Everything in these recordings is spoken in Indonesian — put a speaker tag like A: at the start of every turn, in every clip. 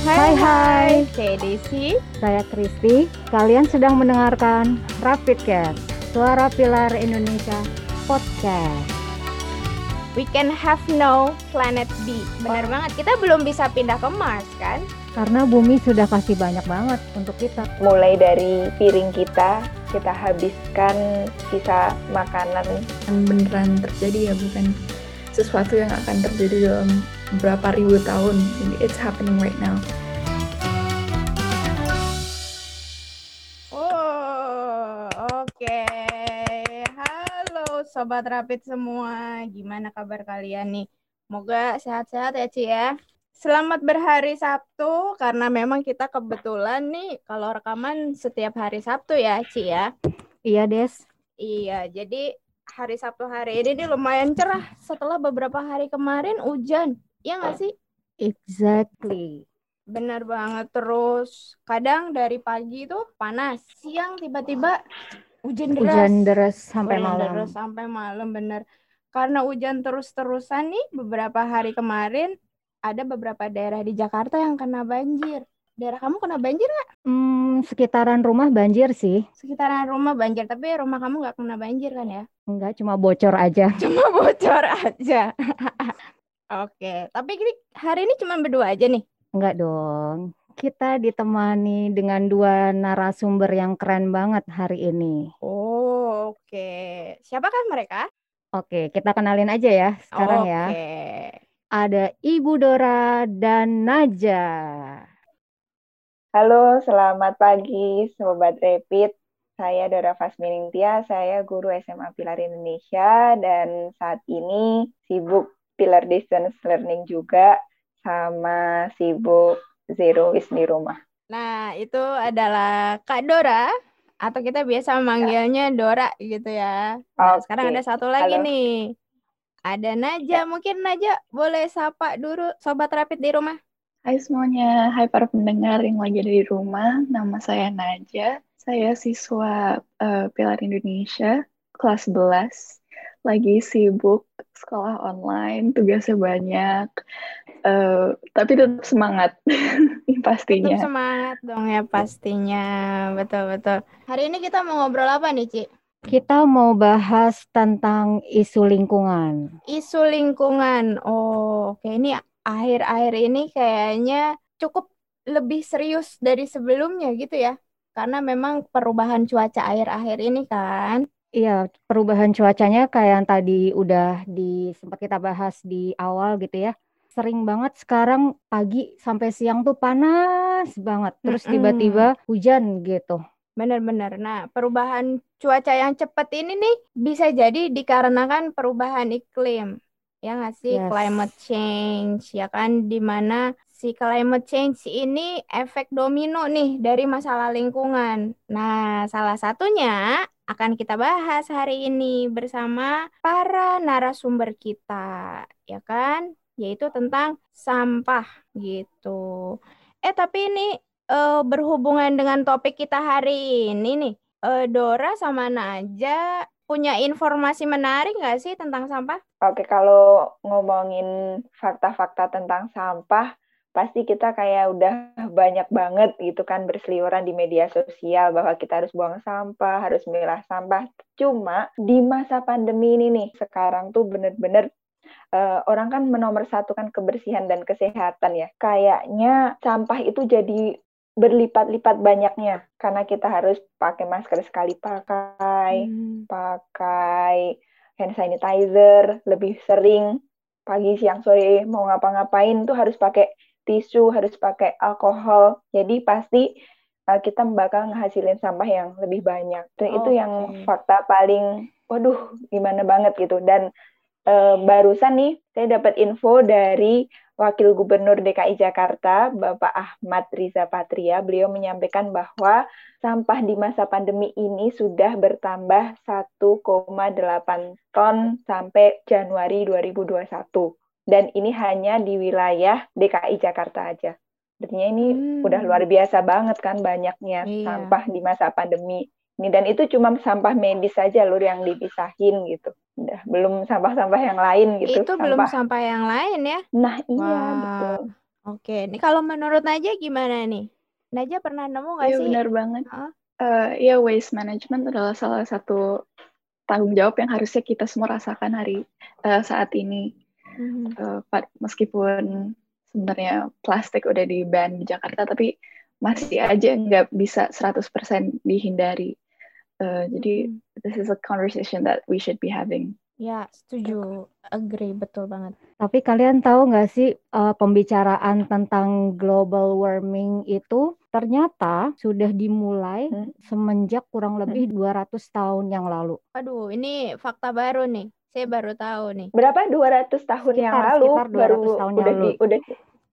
A: Hai hai,
B: saya Desi.
A: saya Kristi. Kalian sedang mendengarkan Rapidcast, Suara Pilar Indonesia Podcast.
B: We can have no planet B. Benar banget. Kita belum bisa pindah ke Mars kan?
A: Karena bumi sudah kasih banyak banget untuk kita.
C: mulai dari piring kita kita habiskan sisa makanan
D: yang beneran terjadi ya bukan sesuatu yang akan terjadi dalam beberapa ribu tahun it's happening right now
B: Oh, oke. Halo sobat Rapid semua. Gimana kabar kalian nih? Moga sehat-sehat ya, Ci ya. Selamat berhari Sabtu karena memang kita kebetulan nih kalau rekaman setiap hari Sabtu ya, Ci ya.
A: Iya Des,
B: Iya, jadi hari Sabtu hari ini nih lumayan cerah setelah beberapa hari kemarin hujan. Iya nggak sih?
A: exactly.
B: Bener banget. Terus kadang dari pagi tuh panas, siang tiba-tiba hujan deras.
A: Hujan deras sampai
B: Hujan
A: malam.
B: deras sampai malam bener. Karena hujan terus-terusan nih beberapa hari kemarin ada beberapa daerah di Jakarta yang kena banjir. Daerah kamu kena banjir nggak?
A: Hmm, sekitaran rumah banjir sih.
B: Sekitaran rumah banjir, tapi rumah kamu nggak kena banjir kan ya?
A: Enggak, cuma bocor aja.
B: Cuma bocor aja. Oke, tapi ini hari ini cuma berdua aja nih.
A: Enggak dong. Kita ditemani dengan dua narasumber yang keren banget hari ini.
B: Oh, oke. Siapakah mereka?
A: Oke, kita kenalin aja ya sekarang ya.
B: Oke.
A: Ada Ibu Dora dan Naja.
C: halo selamat pagi sobat Rapid saya Dora Fasminingtia saya guru SMA Pilar Indonesia dan saat ini sibuk Pilar Distance Learning juga sama sibuk Zero Waste di rumah
B: Nah, itu adalah Kak Dora atau kita biasa manggilnya Dora gitu ya. Nah,
C: Oke,
B: sekarang ada satu lagi
C: halo.
B: nih. Ada Naja, mungkin Naja boleh sapa dulu sobat Rapid di rumah.
D: Hai semuanya, hai para pendengar yang lagi ada di rumah nama saya Naja saya siswa eh, Pilar Indonesia kelas 11 lagi sibuk sekolah online tugasnya banyak eh, tapi tetap semangat pastinya
B: Tetap semangat dong ya pastinya. Betul betul. Hari ini kita mau ngobrol apa nih, Ci?
A: Kita mau bahas tentang isu lingkungan.
B: Isu lingkungan. Oh, oke ini akhir-akhir ini kayaknya cukup lebih serius dari sebelumnya gitu ya. Karena memang perubahan cuaca akhir-akhir ini kan.
A: Iya, perubahan cuacanya kayak yang tadi udah di sempat kita bahas di awal gitu ya. Sering banget sekarang pagi sampai siang tuh panas banget. Terus tiba-tiba hujan gitu.
B: Benar-benar. Nah, perubahan cuaca yang cepat ini nih bisa jadi dikarenakan perubahan iklim. Ya nggak sih?
A: Yes.
B: Climate change, ya kan? Di mana si climate change ini efek domino nih dari masalah lingkungan. Nah, salah satunya akan kita bahas hari ini bersama para narasumber kita, ya kan? Yaitu tentang sampah gitu. Eh, tapi ini eh, berhubungan dengan topik kita hari ini nih. Eh, Dora sama Naja punya informasi menarik nggak sih tentang sampah?
C: Oke, kalau ngomongin fakta-fakta tentang sampah, pasti kita kayak udah banyak banget gitu kan berseliweran di media sosial bahwa kita harus buang sampah, harus memilah sampah. Cuma di masa pandemi ini nih, sekarang tuh bener-bener eh, orang kan menomorsatukan kebersihan dan kesehatan ya. Kayaknya sampah itu jadi berlipat-lipat banyaknya karena kita harus pakai masker sekali pakai
B: Hmm.
C: pakai hand sanitizer lebih sering pagi siang sore mau ngapa-ngapain tuh harus pakai tisu harus pakai alkohol jadi pasti uh, kita bakal ngehasilin sampah yang lebih banyak dan itu yang
B: Oke.
C: fakta paling waduh gimana banget gitu dan uh, barusan nih saya dapat info dari Wakil Gubernur DKI Jakarta, Bapak Ahmad Riza Patria, beliau menyampaikan bahwa sampah di masa pandemi ini sudah bertambah 1,8 ton sampai Januari 2021. Dan ini hanya di wilayah DKI Jakarta aja. Artinya ini
B: Hmm.
C: udah luar biasa banget kan banyaknya
B: Iya.
C: sampah di masa pandemi. Ini dan itu cuma sampah medis saja lur yang dipisahin gitu. Udah belum sampah-sampah yang lain gitu.
B: Itu belum
C: sampah.
B: sampah yang lain ya.
C: Nah, iya
B: Wah.
C: betul.
B: Oke, ini kalau menurut Naja gimana nih? Naja pernah nemu nggak
D: Iya
B: sih?
D: benar banget.
B: Heeh.
D: Eh, Iya waste management adalah salah satu tanggung jawab yang harusnya kita semua rasakan hari eh, saat ini.
B: Mhm.
D: Eh, pa- meskipun sebenarnya plastik udah di ban di Jakarta, tapi masih aja nggak bisa 100% dihindari. Eh, jadi
B: Mhm.
D: this is a conversation that we should be having.
B: Ya, setuju. Agree, betul banget.
A: Tapi kalian tahu nggak sih eh, pembicaraan tentang global warming itu ternyata sudah dimulai
C: Hmm.
A: semenjak kurang lebih 200 tahun yang lalu.
B: Aduh, ini fakta baru nih. Saya baru tahu nih.
C: Berapa 200 tahun yang
A: Sekitar-
C: lalu
A: sekitar 200
C: baru
A: tahun yang
C: udah
A: lalu.
C: di udah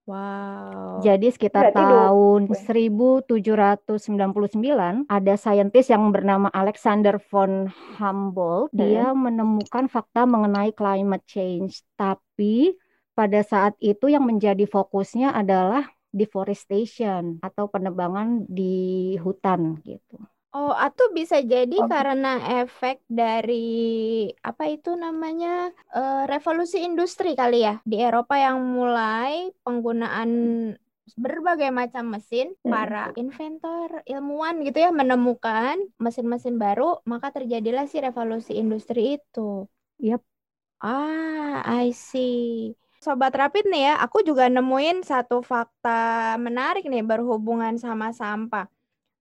B: Wow.
A: Jadi sekitar
C: Berarti
A: tahun 1799 ada saintis yang bernama Alexander von Humboldt. Dia menemukan fakta mengenai climate change. Tapi pada saat itu yang menjadi fokusnya adalah deforestation atau penebangan di hutan gitu.
B: Oh, atau bisa jadi
C: Oh.
B: karena efek dari apa itu namanya eh, revolusi industri kali ya di Eropa yang mulai penggunaan berbagai macam mesin,
C: Hmm.
B: para inventor, ilmuwan gitu ya menemukan mesin-mesin baru, maka terjadilah si revolusi industri itu.
A: Yap.
B: Ah, I see. Sobat Rapid nih ya, aku juga nemuin satu fakta menarik nih berhubungan sama sampah.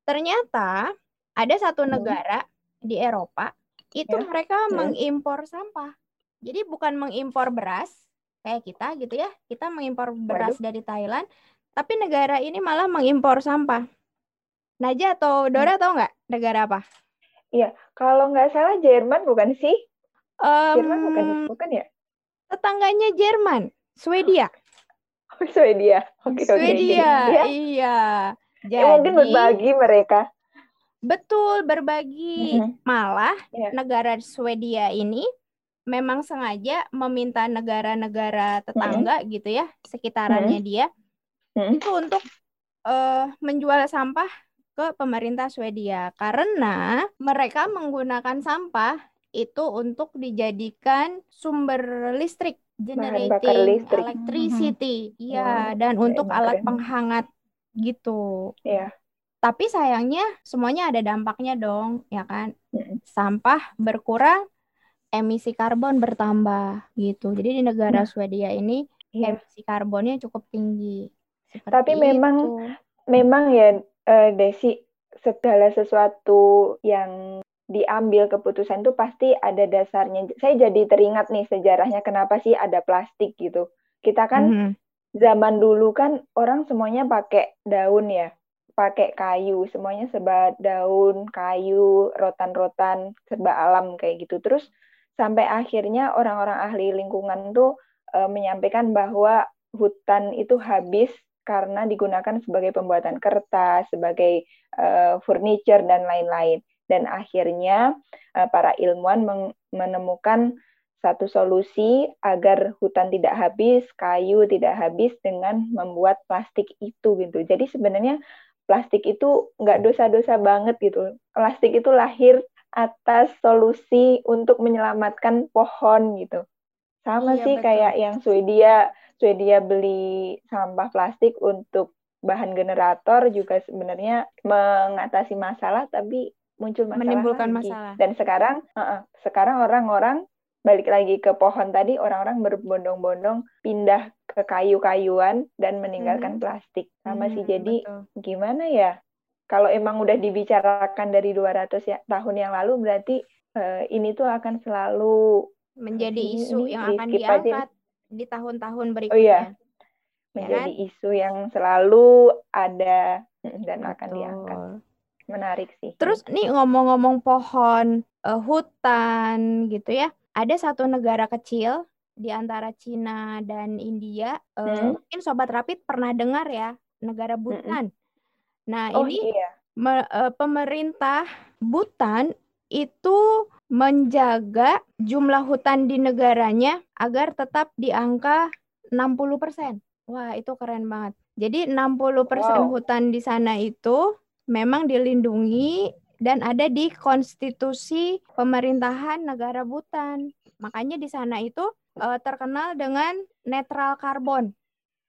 B: Ternyata ada satu
C: Hmm.
B: negara di Eropa itu
C: Ya.
B: mereka
C: Hmm.
B: mengimpor sampah. Jadi bukan mengimpor beras kayak kita gitu ya. Kita mengimpor beras dari Thailand, tapi negara ini malah mengimpor sampah. Naja atau Dora tahu nggak negara apa?
C: kalau nggak salah Jerman bukan sih? Jerman bukan
B: Em,
C: bukan ya?
B: tetangganya Jerman, Swedia.
C: Oh, Swedia. Oke, oke.
B: Swedia,
C: Ya,
B: iya.
C: ya mungkin
B: Jadi,
C: berbagi mereka.
B: Betul berbagi.
C: Mhm.
B: Malah
C: Iya.
B: negara Swedia ini memang sengaja meminta negara-negara tetangga gitu ya, sekitarannya dia
C: Mhm.
B: itu untuk eh, menjual sampah ke pemerintah Swedia karena mereka menggunakan sampah itu untuk dijadikan sumber listrik, generating
C: listrik.
B: electricity. Iya,
C: Wow,
B: dan untuk
C: keren,
B: alat
C: keren.
B: penghangat gitu.
C: Iya.
B: Tapi sayangnya semuanya ada dampaknya dong, ya kan? Sampah berkurang, emisi karbon bertambah gitu. Jadi di negara
C: Nah,
B: Swedia ini
C: Iya.
B: emisi karbonnya cukup tinggi.
C: Tapi
B: Seperti
C: memang
B: itu.
C: memang ya eh, Desi segala sesuatu yang diambil keputusan itu pasti ada dasarnya. Saya jadi teringat nih sejarahnya kenapa sih ada plastik gitu. Kita kan
B: Mhm.
C: zaman dulu kan orang semuanya pakai daun ya, pakai kayu, semuanya serba daun, kayu, rotan-rotan, serba alam kayak gitu. Terus sampai akhirnya orang-orang ahli lingkungan tuh eh, menyampaikan bahwa hutan itu habis karena digunakan sebagai pembuatan kertas, sebagai eh, furniture dan lain-lain. Dan akhirnya eh, para ilmuwan menemukan satu solusi agar hutan tidak habis, kayu tidak habis dengan membuat plastik itu gitu. Jadi sebenarnya plastik itu nggak dosa-dosa banget gitu. Plastik itu lahir atas solusi untuk menyelamatkan pohon gitu. Sama
B: Iya,
C: sih
B: betul.
C: kayak yang Swedia, Swedia beli sampah plastik untuk bahan generator juga sebenarnya mengatasi masalah tapi muncul masalah
B: Menimbulkan
C: lagi.
B: masalah.
C: Dan sekarang, uh-uh, sekarang orang-orang balik lagi ke pohon tadi, orang-orang berbondong-bondong pindah ke kayu-kayuan dan meninggalkan
B: Mhm.
C: plastik. Sama sih,
B: Mhm,
C: jadi
B: betul.
C: gimana ya? Kalau emang udah dibicarakan dari 200 ya, tahun yang lalu, berarti eh, ini tuh akan selalu
B: menjadi
C: ini-
B: isu
C: ini
B: yang akan
C: aja
B: diangkat di tahun-tahun
C: Oh
B: berikutnya.
C: iya,
B: Ya
C: menjadi
B: kan?
C: isu yang selalu ada mm, dan akan diangkat.
B: Betul.
C: Menarik sih.
B: Terus nih ngomong-ngomong pohon, eh, hutan gitu ya. Ada satu negara kecil di antara Cina dan India. eh,
C: Hmm.
B: Mungkin Sobat Rapid pernah dengar ya, negara Bhutan. Nah,
C: Oh
B: ini
C: iya,
B: me- eh, pemerintah Bhutan itu menjaga jumlah hutan di negaranya agar tetap di angka 60%. Wah, itu keren banget. Jadi 60%
C: Wow.
B: hutan di sana itu memang dilindungi dan ada di konstitusi pemerintahan negara Bhutan. Makanya di sana itu eh, terkenal dengan netral karbon.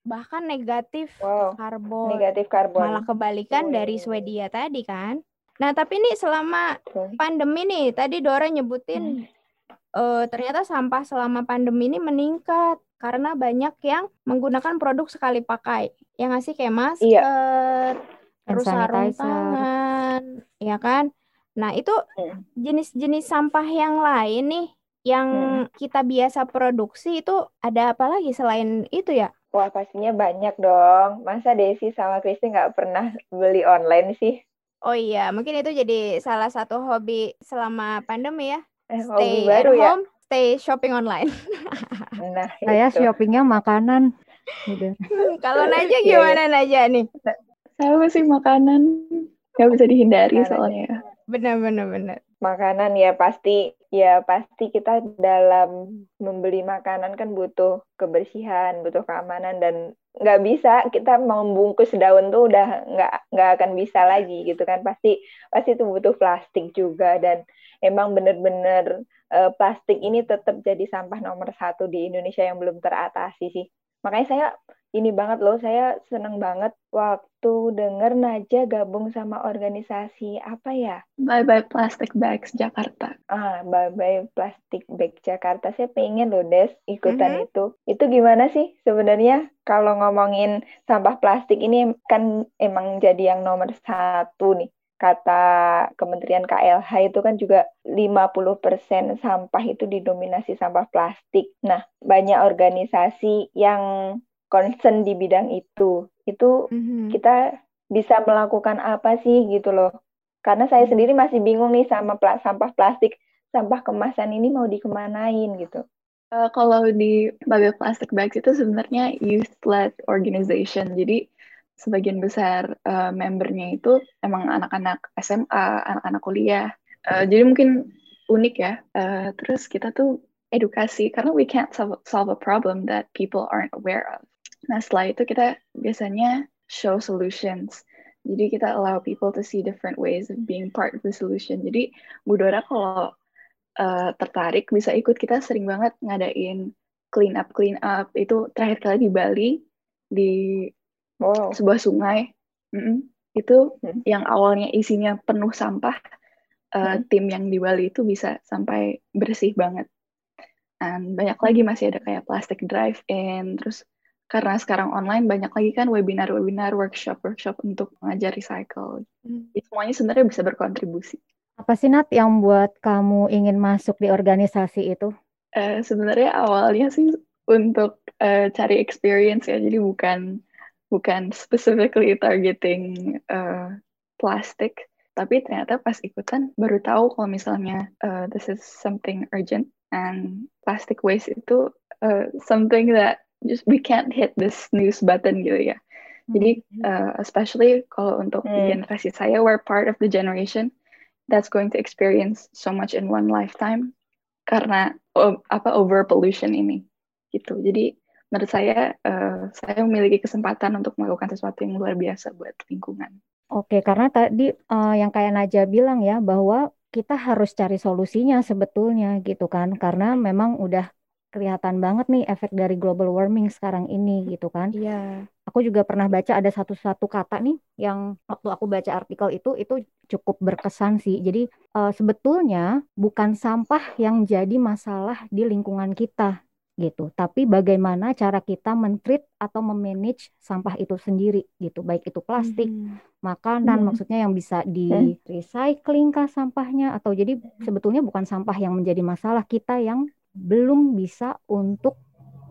B: bahkan negatif
C: Wow,
B: karbon.
C: negatif karbon.
B: Malah kebalikan dari Swedia tadi kan. Nah, tapi nih selama
C: Betul.
B: pandemi nih, tadi Dora nyebutin eh, ternyata sampah selama pandemi ini meningkat karena banyak yang menggunakan produk sekali pakai. Ya nggak sih kayak masker, terus sarung tangan, ya kan? Nah, itu
C: Hmm.
B: jenis-jenis sampah yang lain nih yang
C: Hmm.
B: kita biasa produksi itu ada apa lagi selain itu ya?
C: Wah, pastinya banyak dong. Masa Desi sama Kristi nggak pernah beli online sih?
B: Oh iya, mungkin itu jadi salah satu hobi selama pandemi ya.
C: Eh,
B: Stay
C: hobi
B: at
C: baru ya?
B: home, stay shopping online.
C: Nah,
A: Saya
C: itu.
A: shoppingnya makanan. Udah.
B: Kalau Naja
C: Iya, iya.
B: gimana Naja nih?
D: Saya masih makanan nggak bisa dihindari
C: Makanan.
D: soalnya.
B: Benar-benar benar.
C: Makanan ya pasti ya pasti kita dalam membeli makanan kan butuh kebersihan, butuh keamanan dan nggak bisa kita membungkus daun tuh udah nggak nggak akan bisa lagi gitu kan pasti pasti itu butuh plastik juga dan emang bener-bener eh, plastik ini tetap jadi sampah nomor satu di Indonesia yang belum teratasi sih makanya saya ini banget loh saya seneng banget waktu denger Naja gabung sama organisasi apa ya
D: Bye bye plastic bags Jakarta.
C: Ah, Bye Bye Plastic Bag Jakarta. Saya pengen loh, Des, ikutan
B: Mhm.
C: itu. Itu gimana sih sebenarnya kalau ngomongin sampah plastik ini kan emang jadi yang nomor satu nih. Kata Kementerian KLH itu kan juga 50% sampah itu didominasi sampah plastik. Nah, banyak organisasi yang concern di bidang itu. Itu
B: Mhm.
C: kita bisa melakukan apa sih gitu loh. Karena saya sendiri masih bingung nih sama pla- sampah plastik, sampah kemasan ini mau dikemanain gitu.
D: Eh, kalau di Bubble Plastic Bags itu sebenarnya youth-led organization. Jadi sebagian besar eh, membernya itu emang anak-anak SMA, anak-anak kuliah. Eh, jadi mungkin unik ya. Eh, terus kita tuh edukasi karena we can't solve, solve a problem that people aren't aware of. Nah setelah itu kita biasanya show solutions. Jadi kita allow people to see different ways of being part of the solution. Jadi Bu Dora kalau uh, tertarik bisa ikut kita sering banget ngadain clean up clean up itu terakhir kali di Bali di
C: Wow.
D: sebuah sungai Mm-mm. itu
C: Hmm.
D: yang awalnya isinya penuh sampah uh,
C: Hmm.
D: tim yang di Bali itu bisa sampai bersih banget dan banyak lagi masih ada kayak plastic drive in terus karena sekarang online banyak lagi kan webinar-webinar workshop-workshop untuk mengajar recycle
B: Hmm.
D: Jadi semuanya sebenarnya bisa berkontribusi
A: Apa sih Nat yang buat kamu ingin masuk di organisasi itu?
D: Eh, sebenarnya awalnya sih untuk eh, cari experience ya, jadi bukan bukan specifically targeting eh, plastic, tapi ternyata pas ikutan baru tahu kalau misalnya eh, this is something urgent and plastic waste itu eh, something that just we can't hit the snooze button gitu ya. Jadi uh, especially kalau untuk
C: Hmm.
D: generasi saya, we're part of the generation that's going to experience so much in one lifetime karena o- apa overpollution ini gitu. Jadi menurut saya uh, saya memiliki kesempatan untuk melakukan sesuatu yang luar biasa buat lingkungan.
A: Oke, karena tadi eh, yang kayak Naja bilang ya bahwa kita harus cari solusinya sebetulnya gitu kan, karena memang udah kelihatan banget nih efek dari global warming sekarang ini gitu kan.
B: Iya.
A: Aku juga pernah baca ada satu-satu kata nih yang waktu aku baca artikel itu itu cukup berkesan sih. Jadi eh, sebetulnya bukan sampah yang jadi masalah di lingkungan kita gitu, tapi bagaimana cara kita men-treat atau memanage sampah itu sendiri gitu, baik itu plastik,
B: Mhm.
A: makanan,
D: Hmm.
A: maksudnya yang bisa di recycling kah sampahnya atau jadi sebetulnya bukan sampah yang menjadi masalah kita yang belum bisa untuk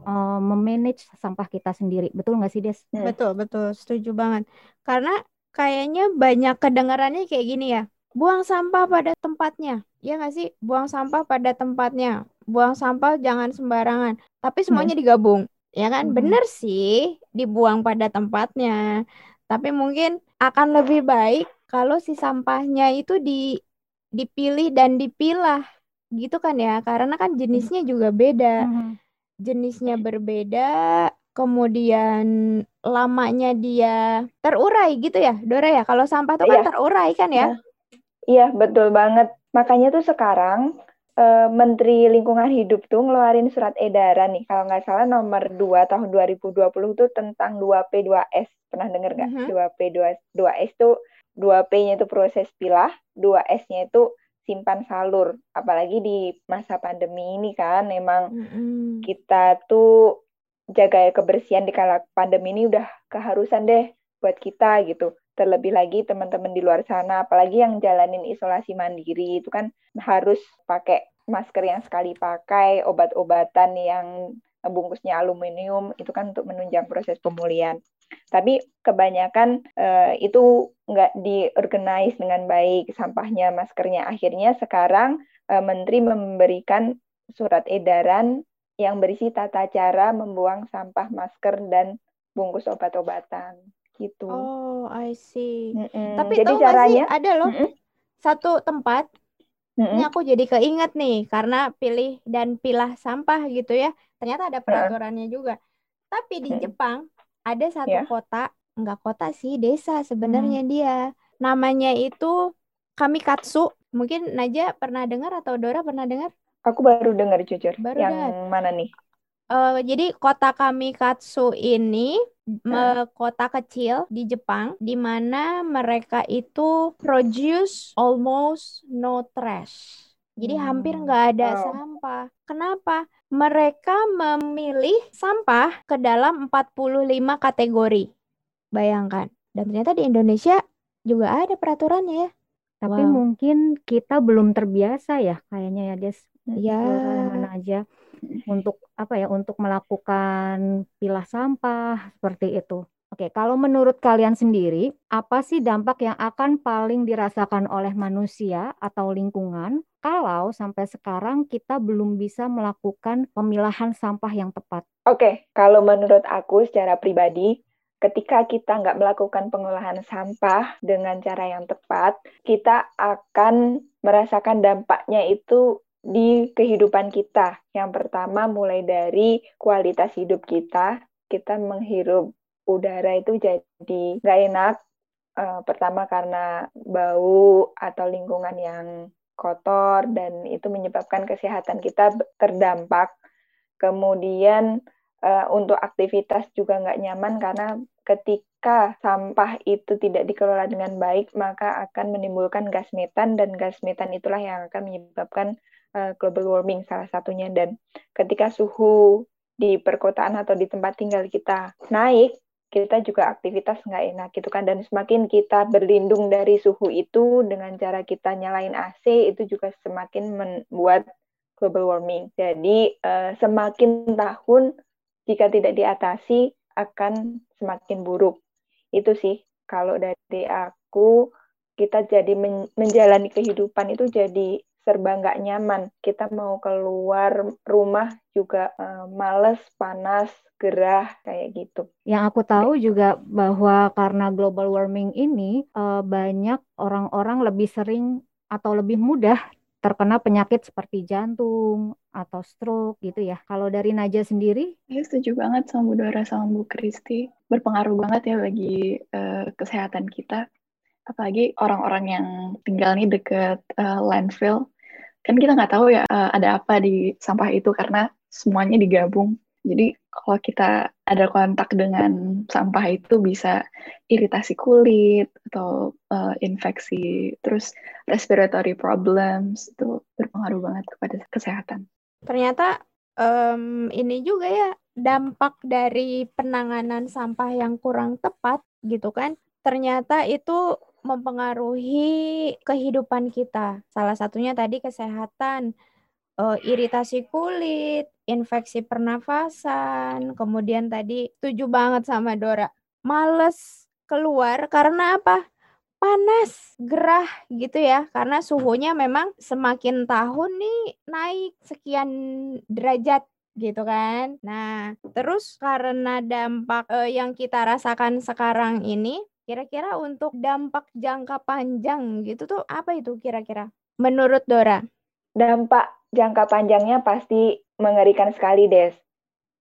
A: eh, memanage sampah kita sendiri. Betul nggak sih, Des?
C: Hmm.
B: Betul, betul, setuju banget. Karena kayaknya banyak kedengarannya kayak gini ya. Buang sampah pada tempatnya. Ya nggak sih? Buang sampah pada tempatnya. Buang sampah jangan sembarangan. Tapi semuanya digabung. Ya kan?
A: Mhm.
B: Bener sih dibuang pada tempatnya. Tapi mungkin akan lebih baik kalau si sampahnya itu di dipilih dan dipilah. Gitu kan ya? Karena kan jenisnya juga beda jenisnya berbeda, kemudian lamanya dia terurai gitu ya, Dora ya. Kalau sampah tuh kan
C: Iya.
B: terurai kan ya.
C: Iya, betul banget. Makanya tuh sekarang uh, Menteri Lingkungan Hidup tuh ngeluarin surat edaran nih, kalau nggak salah nomor 2 tahun 2020 tuh tentang 2P 2S. Pernah dengar nggak? Mm -hmm. 2P 2, 2S tuh 2P-nya itu proses pilah, 2S-nya itu simpan salur. Apalagi di masa pandemi ini kan, memang mm -hmm. kita tuh jaga kebersihan di kala pandemi ini udah keharusan deh buat kita gitu. Terlebih lagi teman-teman di luar sana, apalagi yang jalanin isolasi mandiri itu kan harus pakai masker yang sekali pakai, obat-obatan yang bungkusnya aluminium itu kan untuk menunjang proses pemulihan. Tapi kebanyakan uh, itu nggak diorganize dengan baik sampahnya, maskernya. Akhirnya sekarang uh, Menteri memberikan surat edaran yang berisi tata cara membuang sampah masker dan bungkus obat-obatan gitu.
B: Oh, I see. Mm-mm. Tapi jadi caranya sih ada loh mm-mm. satu tempat. Mm-mm. Ini aku jadi keinget nih karena pilih dan pilah sampah gitu ya. Ternyata ada peraturannya mm-hmm. juga. Tapi di mm-hmm. Jepang ada satu yeah. kota, enggak kota sih, desa sebenarnya mm. dia. Namanya itu Kamikatsu. Mungkin Naja pernah dengar atau Dora pernah dengar?
C: Aku baru dengar jujur. Baru Yang dengar. mana nih?
B: Uh, jadi kota Kamikatsu ini me kota kecil di Jepang di mana mereka itu produce almost no trash. Jadi hmm. hampir nggak ada wow. sampah. Kenapa? Mereka memilih sampah ke dalam 45 kategori. Bayangkan. Dan ternyata di Indonesia juga ada peraturannya ya.
A: Tapi wow. mungkin kita belum terbiasa ya kayaknya ya Des. Ya. Mana aja untuk apa ya untuk melakukan pilah sampah seperti itu. Oke, kalau menurut kalian sendiri, apa sih dampak yang akan paling dirasakan oleh manusia atau lingkungan kalau sampai sekarang kita belum bisa melakukan pemilahan sampah yang tepat?
C: Oke, kalau menurut aku secara pribadi, ketika kita nggak melakukan pengolahan sampah dengan cara yang tepat, kita akan merasakan dampaknya itu di kehidupan kita. Yang pertama mulai dari kualitas hidup kita, kita menghirup udara itu jadi nggak enak. Uh, pertama karena bau atau lingkungan yang kotor dan itu menyebabkan kesehatan kita terdampak. Kemudian uh, untuk aktivitas juga nggak nyaman karena ketika sampah itu tidak dikelola dengan baik maka akan menimbulkan gas metan dan gas metan itulah yang akan menyebabkan uh, global warming salah satunya dan ketika suhu di perkotaan atau di tempat tinggal kita naik kita juga aktivitas nggak enak gitu kan. Dan semakin kita berlindung dari suhu itu dengan cara kita nyalain AC itu juga semakin membuat global warming. Jadi uh, semakin tahun jika tidak diatasi akan semakin buruk. Itu sih kalau dari aku kita jadi men menjalani kehidupan itu jadi serba nggak nyaman. Kita mau keluar rumah juga uh, males, panas, gerah kayak gitu.
A: Yang aku tahu juga bahwa karena global warming ini uh, banyak orang-orang lebih sering atau lebih mudah terkena penyakit seperti jantung atau stroke gitu ya. Kalau dari Naja sendiri?
D: Ya setuju banget sama Bu Dora sama Bu Kristi. Berpengaruh banget ya bagi uh, kesehatan kita. Apalagi orang-orang yang tinggal nih deket uh, landfill kan kita nggak tahu ya uh, ada apa di sampah itu karena semuanya digabung. Jadi kalau kita ada kontak dengan sampah itu bisa iritasi kulit atau uh, infeksi, terus respiratory problems itu berpengaruh banget kepada kesehatan.
B: Ternyata um, ini juga ya dampak dari penanganan sampah yang kurang tepat gitu kan. Ternyata itu mempengaruhi kehidupan kita. Salah satunya tadi kesehatan, uh, iritasi kulit, infeksi pernafasan, kemudian tadi setuju banget sama Dora, males keluar karena apa? Panas, gerah gitu ya, karena suhunya memang semakin tahun nih naik sekian derajat gitu kan. Nah, terus karena dampak uh, yang kita rasakan sekarang ini Kira-kira untuk dampak jangka panjang gitu tuh apa itu kira-kira? Menurut Dora?
C: Dampak jangka panjangnya pasti mengerikan sekali, Des.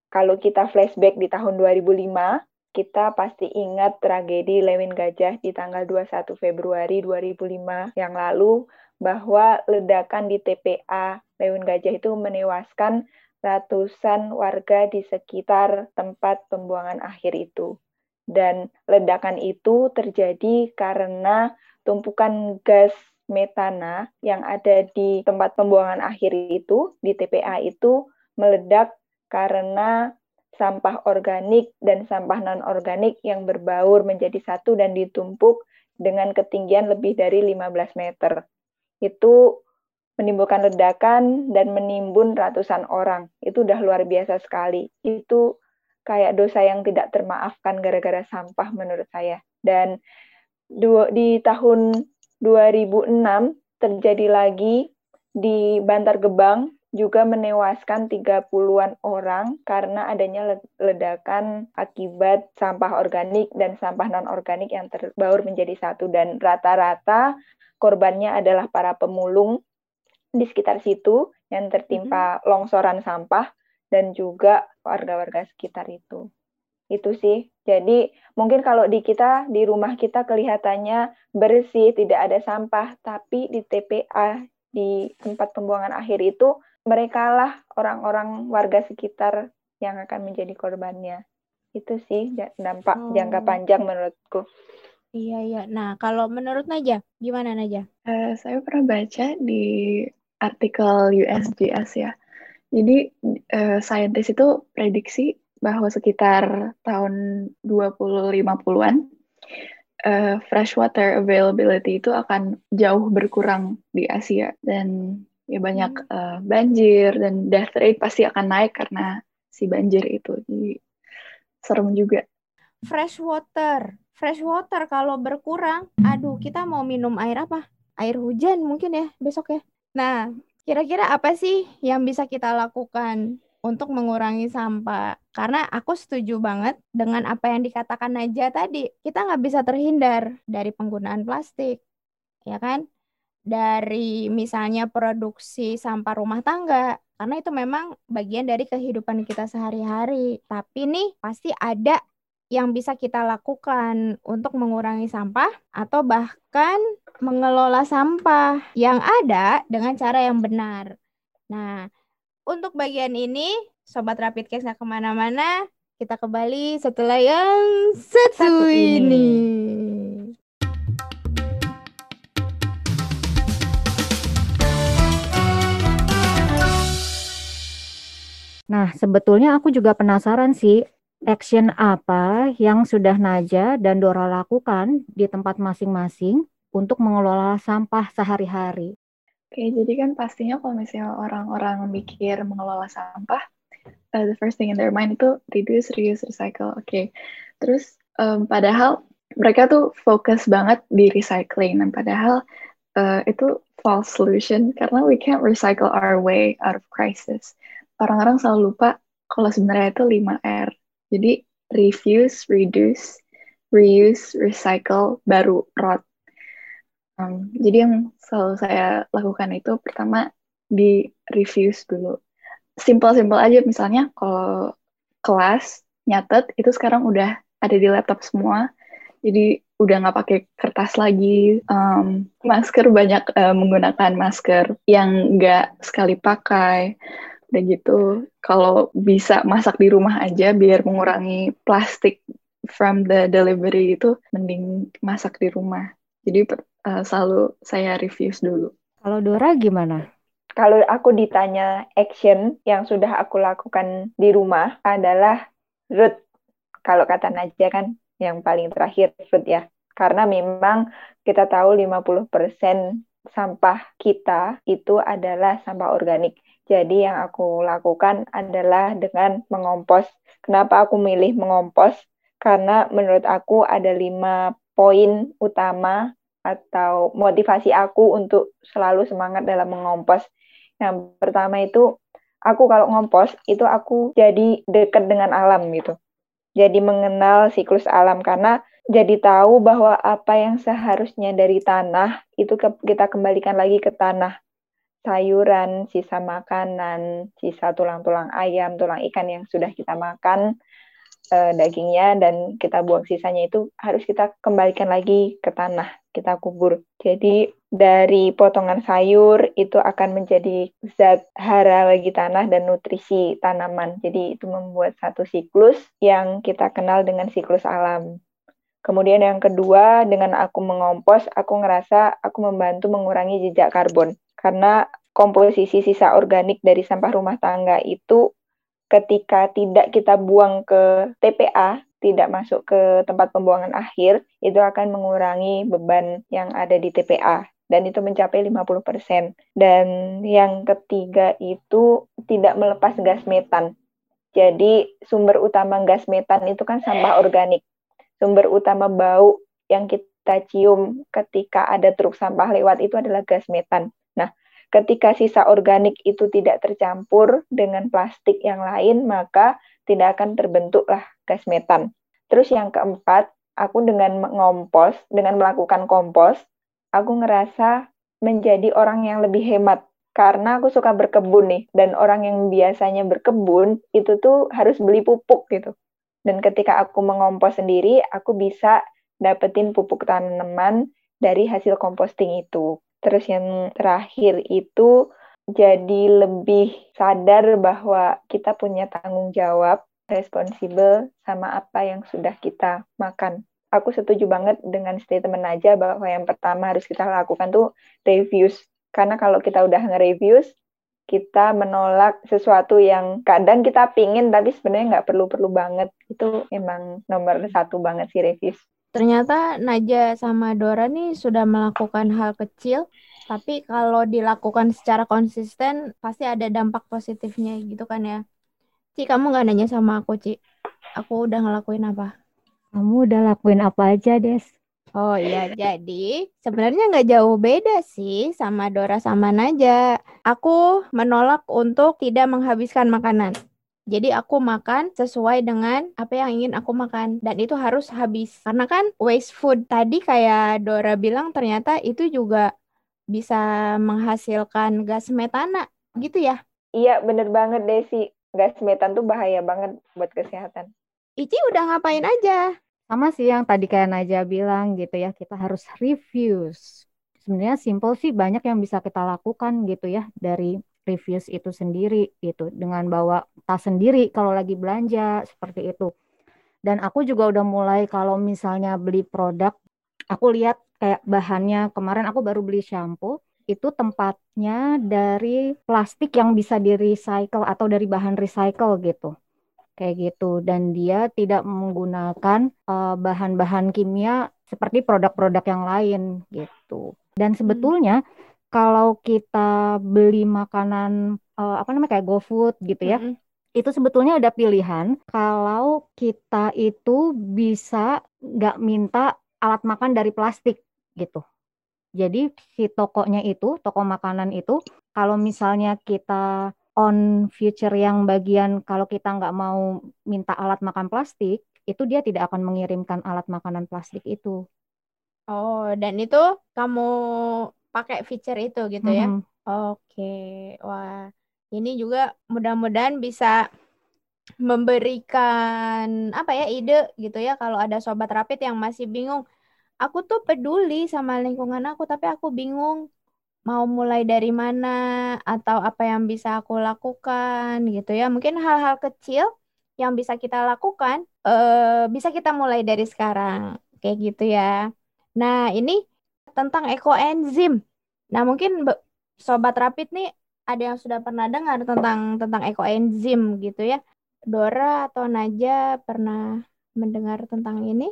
C: Kalau kita flashback di tahun 2005, kita pasti ingat tragedi Lewin Gajah di tanggal 21 Februari 2005 yang lalu bahwa ledakan di TPA Leun Gajah itu menewaskan ratusan warga di sekitar tempat pembuangan akhir itu. Dan ledakan itu terjadi karena tumpukan gas metana yang ada di tempat pembuangan akhir itu, di TPA itu, meledak karena sampah organik dan sampah non-organik yang berbaur menjadi satu dan ditumpuk dengan ketinggian lebih dari 15 meter. Itu menimbulkan ledakan dan menimbun ratusan orang. Itu udah luar biasa sekali. Itu kayak dosa yang tidak termaafkan gara-gara sampah menurut saya. Dan di tahun 2006 terjadi lagi di Bantar Gebang juga menewaskan 30-an orang karena adanya ledakan akibat sampah organik dan sampah non-organik yang terbaur menjadi satu dan rata-rata korbannya adalah para pemulung di sekitar situ yang tertimpa mm-hmm. longsoran sampah dan juga warga-warga sekitar itu. Itu sih. Jadi mungkin kalau di kita di rumah kita kelihatannya bersih, tidak ada sampah, tapi di TPA di tempat pembuangan akhir itu mereka lah orang-orang warga sekitar yang akan menjadi korbannya. Itu sih dampak oh. jangka panjang menurutku.
B: Iya, iya. Nah, kalau menurut Naja, gimana Naja?
D: Uh, saya pernah baca di artikel USGS ya. Jadi uh, saintis itu prediksi bahwa sekitar tahun 2050-an uh, freshwater availability itu akan jauh berkurang di Asia dan ya banyak uh, banjir dan death rate pasti akan naik karena si banjir itu. Jadi serem juga.
B: Freshwater, freshwater kalau berkurang, aduh kita mau minum air apa? Air hujan mungkin ya besok ya. Nah, kira-kira apa sih yang bisa kita lakukan untuk mengurangi sampah? Karena aku setuju banget dengan apa yang dikatakan Naja tadi. Kita nggak bisa terhindar dari penggunaan plastik, ya kan? Dari misalnya produksi sampah rumah tangga, karena itu memang bagian dari kehidupan kita sehari-hari. Tapi nih pasti ada yang bisa kita lakukan untuk mengurangi sampah atau bahkan mengelola sampah yang ada dengan cara yang benar. Nah, untuk bagian ini, Sobat Rapid Case nggak ke mana-mana, kita kembali setelah yang satu, satu ini. ini.
A: Nah, sebetulnya aku juga penasaran sih, action apa yang sudah Naja dan Dora lakukan di tempat masing-masing untuk mengelola sampah sehari-hari?
D: Oke, jadi kan pastinya kalau misalnya orang-orang mikir mengelola sampah, uh, the first thing in their mind itu reduce, reuse, recycle. Oke, terus um, padahal mereka tuh fokus banget di recycling, dan padahal uh, itu false solution karena we can't recycle our way out of crisis. Orang-orang selalu lupa kalau sebenarnya itu 5R. Jadi refuse, reduce, reuse, recycle, baru rot. Um, jadi yang selalu saya lakukan itu pertama di reviews dulu. Simpel-simpel aja misalnya kalau kelas nyatet itu sekarang udah ada di laptop semua. Jadi udah nggak pakai kertas lagi. Um, masker banyak uh, menggunakan masker yang nggak sekali pakai udah gitu. Kalau bisa masak di rumah aja biar mengurangi plastik from the delivery itu mending masak di rumah. Jadi uh, selalu saya reviews dulu.
A: Kalau Dora gimana?
C: Kalau aku ditanya action yang sudah aku lakukan di rumah adalah root kalau kata Najwa kan yang paling terakhir root ya. Karena memang kita tahu 50% sampah kita itu adalah sampah organik jadi yang aku lakukan adalah dengan mengompos. Kenapa aku milih mengompos? Karena menurut aku ada lima poin utama atau motivasi aku untuk selalu semangat dalam mengompos. Yang pertama itu, aku kalau ngompos, itu aku jadi dekat dengan alam gitu. Jadi mengenal siklus alam karena jadi tahu bahwa apa yang seharusnya dari tanah itu kita kembalikan lagi ke tanah sayuran, sisa makanan, sisa tulang-tulang ayam, tulang ikan yang sudah kita makan uh, dagingnya dan kita buang sisanya itu harus kita kembalikan lagi ke tanah, kita kubur. Jadi dari potongan sayur itu akan menjadi zat hara bagi tanah dan nutrisi tanaman. Jadi itu membuat satu siklus yang kita kenal dengan siklus alam. Kemudian yang kedua, dengan aku mengompos, aku ngerasa aku membantu mengurangi jejak karbon. Karena komposisi sisa organik dari sampah rumah tangga itu ketika tidak kita buang ke TPA, tidak masuk ke tempat pembuangan akhir, itu akan mengurangi beban yang ada di TPA dan itu mencapai 50%. Dan yang ketiga itu tidak melepas gas metan. Jadi sumber utama gas metan itu kan sampah organik. Sumber utama bau yang kita cium ketika ada truk sampah lewat itu adalah gas metan. Ketika sisa organik itu tidak tercampur dengan plastik yang lain, maka tidak akan terbentuklah gas metan. Terus yang keempat, aku dengan mengompos, dengan melakukan kompos, aku ngerasa menjadi orang yang lebih hemat karena aku suka berkebun nih dan orang yang biasanya berkebun itu tuh harus beli pupuk gitu. Dan ketika aku mengompos sendiri, aku bisa dapetin pupuk tanaman dari hasil composting itu. Terus yang terakhir itu jadi lebih sadar bahwa kita punya tanggung jawab responsibel sama apa yang sudah kita makan. Aku setuju banget dengan statement aja bahwa yang pertama harus kita lakukan tuh reviews. Karena kalau kita udah nge-reviews, kita menolak sesuatu yang kadang kita pingin tapi sebenarnya nggak perlu-perlu banget. Itu emang nomor satu banget sih reviews.
B: Ternyata Naja sama Dora nih sudah melakukan hal kecil, tapi kalau dilakukan secara konsisten pasti ada dampak positifnya gitu kan ya. Ci, kamu nggak nanya sama aku, Ci? Aku udah ngelakuin apa?
A: Kamu udah lakuin apa aja, Des?
B: Oh iya, jadi sebenarnya nggak jauh beda sih sama Dora sama Naja. Aku menolak untuk tidak menghabiskan makanan. Jadi aku makan sesuai dengan apa yang ingin aku makan dan itu harus habis. Karena kan waste food tadi kayak Dora bilang ternyata itu juga bisa menghasilkan gas metana gitu ya.
C: Iya, bener banget Desi. Gas metan tuh bahaya banget buat kesehatan.
B: Ici udah ngapain aja?
A: Sama sih yang tadi kayak Naja bilang gitu ya, kita harus reviews. Sebenarnya simple sih banyak yang bisa kita lakukan gitu ya dari reviews itu sendiri gitu. Dengan bawa tas sendiri kalau lagi belanja seperti itu. Dan aku juga udah mulai kalau misalnya beli produk, aku lihat kayak bahannya. Kemarin aku baru beli shampoo itu tempatnya dari plastik yang bisa di recycle atau dari bahan recycle gitu. Kayak gitu. Dan dia tidak menggunakan uh, bahan-bahan kimia seperti produk-produk yang lain gitu. Dan hmm. sebetulnya kalau kita beli makanan uh, apa namanya kayak GoFood gitu ya, itu sebetulnya ada pilihan kalau kita itu bisa nggak minta alat makan dari plastik gitu. Jadi si tokonya itu, toko makanan itu, kalau misalnya kita on future yang bagian kalau kita nggak mau minta alat makan plastik, itu dia tidak akan mengirimkan alat makanan plastik itu.
B: Oh, dan itu kamu pakai feature itu gitu ya. Mm -hmm. Oke, wah ini juga mudah-mudahan bisa memberikan apa ya ide gitu ya kalau ada sobat rapid yang masih bingung. Aku tuh peduli sama lingkungan aku tapi aku bingung mau mulai dari mana atau apa yang bisa aku lakukan gitu ya. Mungkin hal-hal kecil yang bisa kita lakukan eh, bisa kita mulai dari sekarang kayak gitu ya. Nah, ini tentang ekoenzim. Nah, mungkin sobat rapid nih ada yang sudah pernah dengar tentang tentang ekoenzim gitu ya. Dora atau Naja pernah mendengar tentang ini?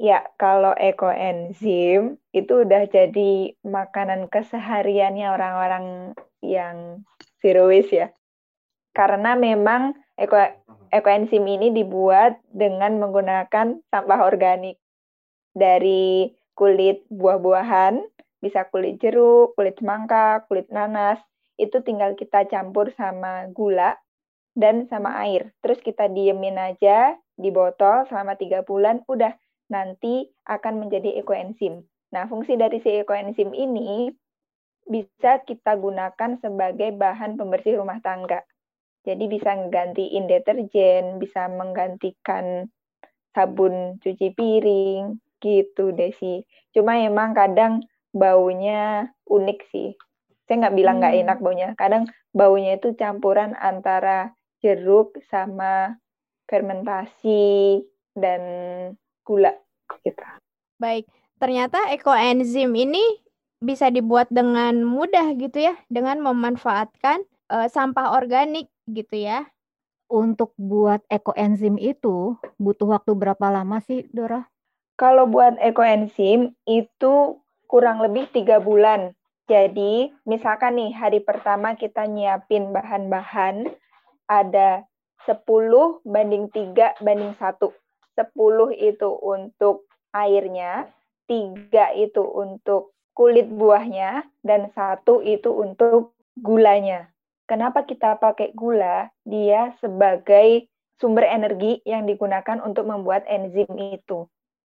C: Ya, kalau ekoenzim itu udah jadi makanan kesehariannya orang-orang yang zero waste ya. Karena memang eko ekoenzim ini dibuat dengan menggunakan sampah organik dari kulit buah-buahan, bisa kulit jeruk, kulit semangka, kulit nanas, itu tinggal kita campur sama gula dan sama air. Terus kita diemin aja di botol selama tiga bulan, udah nanti akan menjadi ekoenzim. Nah, fungsi dari si ekoenzim ini bisa kita gunakan sebagai bahan pembersih rumah tangga. Jadi bisa menggantiin deterjen, bisa menggantikan sabun cuci piring, gitu Desi. Cuma emang kadang baunya unik sih. Saya nggak bilang nggak
B: Hmm.
C: enak baunya. Kadang baunya itu campuran antara jeruk sama fermentasi dan gula gitu.
B: Baik, ternyata ekoenzim ini bisa dibuat dengan mudah gitu ya, dengan memanfaatkan eh, sampah organik gitu ya.
A: Untuk buat ekoenzim itu butuh waktu berapa lama sih, Dora?
C: Kalau buat ekoenzim itu kurang lebih tiga bulan. Jadi misalkan nih hari pertama kita nyiapin bahan-bahan ada 10 banding 3 banding 1. 10 itu untuk airnya, 3 itu untuk kulit buahnya, dan satu itu untuk gulanya. Kenapa kita pakai gula? Dia sebagai sumber energi yang digunakan untuk membuat enzim itu.